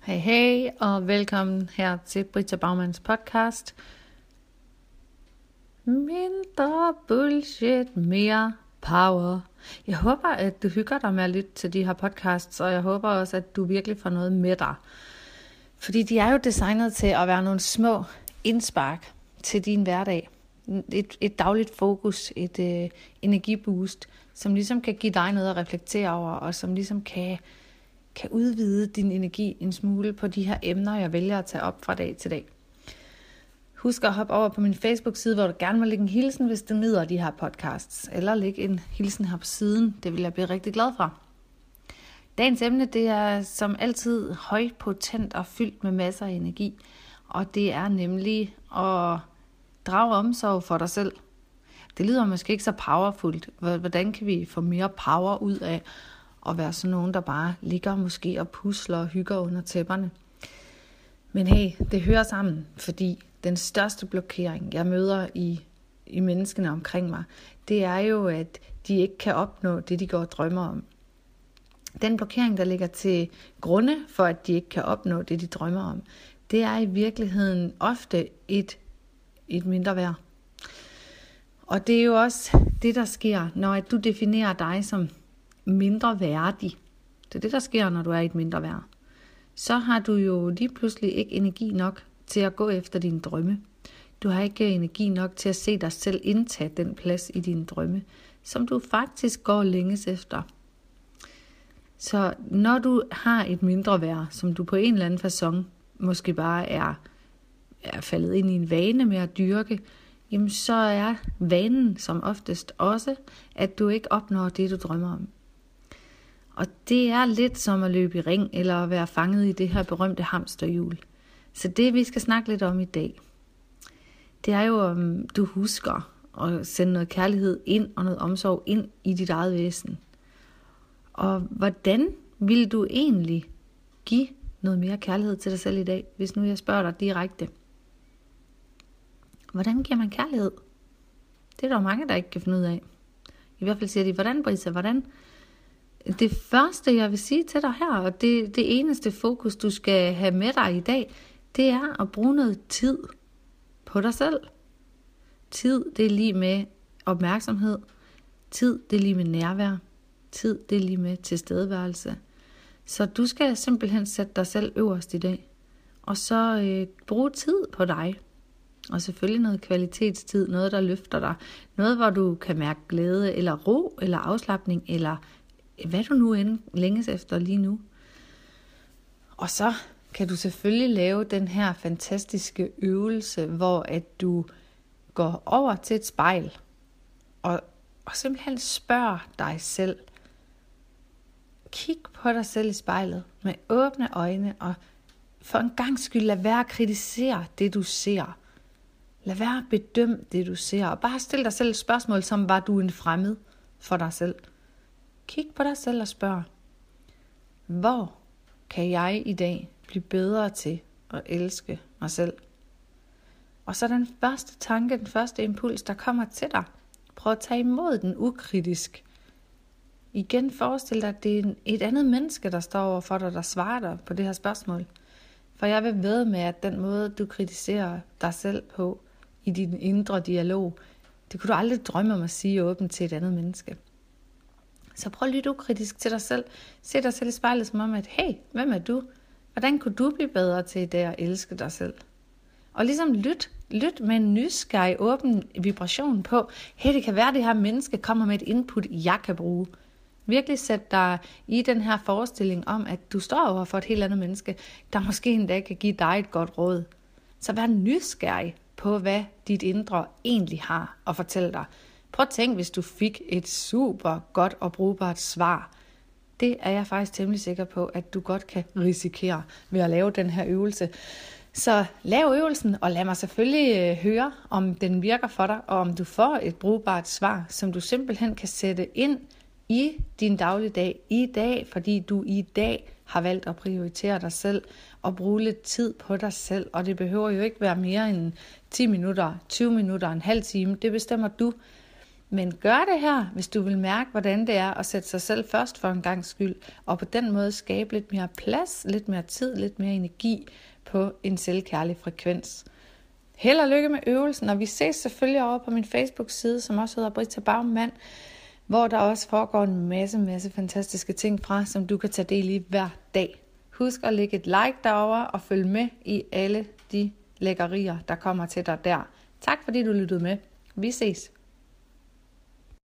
Hej hej, og velkommen her til Britta Baumans podcast. Mindre bullshit, mere power. Jeg håber, at du hygger dig med at lytte til de her podcasts, og jeg håber også, at du virkelig får noget med dig. Fordi de er jo designet til at være nogle små indspark til din hverdag. Et, et dagligt fokus, et øh, energiboost, som ligesom kan give dig noget at reflektere over, og som ligesom kan kan udvide din energi en smule på de her emner, jeg vælger at tage op fra dag til dag. Husk at hoppe over på min Facebook-side, hvor du gerne må lægge en hilsen, hvis du nyder de her podcasts. Eller læg en hilsen her på siden. Det vil jeg blive rigtig glad for. Dagens emne det er som altid højpotent og fyldt med masser af energi. Og det er nemlig at drage omsorg for dig selv. Det lyder måske ikke så powerfult. Hvordan kan vi få mere power ud af at være sådan nogen, der bare ligger måske og pusler og hygger under tæpperne. Men hey, det hører sammen, fordi den største blokering, jeg møder i, i menneskene omkring mig, det er jo, at de ikke kan opnå det, de går og drømmer om. Den blokering, der ligger til grunde for, at de ikke kan opnå det, de drømmer om, det er i virkeligheden ofte et, et mindre værd. Og det er jo også det, der sker, når at du definerer dig som mindre værdig. Det er det, der sker, når du er i et mindre værd. Så har du jo lige pludselig ikke energi nok til at gå efter dine drømme. Du har ikke energi nok til at se dig selv indtage den plads i dine drømme, som du faktisk går længes efter. Så når du har et mindre værd, som du på en eller anden façon måske bare er, er faldet ind i en vane med at dyrke, jamen så er vanen som oftest også, at du ikke opnår det, du drømmer om. Og det er lidt som at løbe i ring, eller at være fanget i det her berømte hamsterhjul. Så det, vi skal snakke lidt om i dag, det er jo, om du husker at sende noget kærlighed ind og noget omsorg ind i dit eget væsen. Og hvordan vil du egentlig give noget mere kærlighed til dig selv i dag, hvis nu jeg spørger dig direkte? Hvordan giver man kærlighed? Det er der jo mange, der ikke kan finde ud af. I hvert fald siger de, hvordan Brisa, hvordan det første, jeg vil sige til dig her, og det, det eneste fokus, du skal have med dig i dag, det er at bruge noget tid på dig selv. Tid, det er lige med opmærksomhed. Tid, det er lige med nærvær. Tid, det er lige med tilstedeværelse. Så du skal simpelthen sætte dig selv øverst i dag. Og så øh, bruge tid på dig. Og selvfølgelig noget kvalitetstid, noget der løfter dig. Noget, hvor du kan mærke glæde, eller ro, eller afslappning, eller hvad du nu end længes efter lige nu. Og så kan du selvfølgelig lave den her fantastiske øvelse, hvor at du går over til et spejl og, og simpelthen spørger dig selv. Kig på dig selv i spejlet med åbne øjne og for en gang skyld lad være at kritisere det, du ser. Lad være at bedømme det, du ser, og bare stil dig selv et spørgsmål, som var du en fremmed for dig selv. Kig på dig selv og spørg, hvor kan jeg i dag blive bedre til at elske mig selv? Og så den første tanke, den første impuls, der kommer til dig. Prøv at tage imod den ukritisk. Igen forestil dig, at det er et andet menneske, der står over for dig, der svarer dig på det her spørgsmål. For jeg vil ved med, at den måde, du kritiserer dig selv på i din indre dialog, det kunne du aldrig drømme om at sige åbent til et andet menneske. Så prøv at lytte ukritisk til dig selv. Se dig selv i spejlet som om, at hey, hvem er du? Hvordan kunne du blive bedre til det at elske dig selv? Og ligesom lyt, lyt med en nysgerrig, åben vibration på, hey, det kan være, at det her menneske kommer med et input, jeg kan bruge. Virkelig sæt dig i den her forestilling om, at du står over for et helt andet menneske, der måske endda kan give dig et godt råd. Så vær nysgerrig på, hvad dit indre egentlig har at fortælle dig. Prøv at tænk, hvis du fik et super godt og brugbart svar. Det er jeg faktisk temmelig sikker på, at du godt kan risikere ved at lave den her øvelse. Så lav øvelsen, og lad mig selvfølgelig øh, høre, om den virker for dig, og om du får et brugbart svar, som du simpelthen kan sætte ind i din dagligdag i dag, fordi du i dag har valgt at prioritere dig selv og bruge lidt tid på dig selv. Og det behøver jo ikke være mere end 10 minutter, 20 minutter, en halv time. Det bestemmer du. Men gør det her, hvis du vil mærke, hvordan det er at sætte sig selv først for en gang skyld, og på den måde skabe lidt mere plads, lidt mere tid, lidt mere energi på en selvkærlig frekvens. Held og lykke med øvelsen, og vi ses selvfølgelig over på min Facebook-side, som også hedder Britta Bagmand, hvor der også foregår en masse, masse fantastiske ting fra, som du kan tage del i hver dag. Husk at lægge et like derover og følg med i alle de lækkerier, der kommer til dig der. Tak fordi du lyttede med. Vi ses.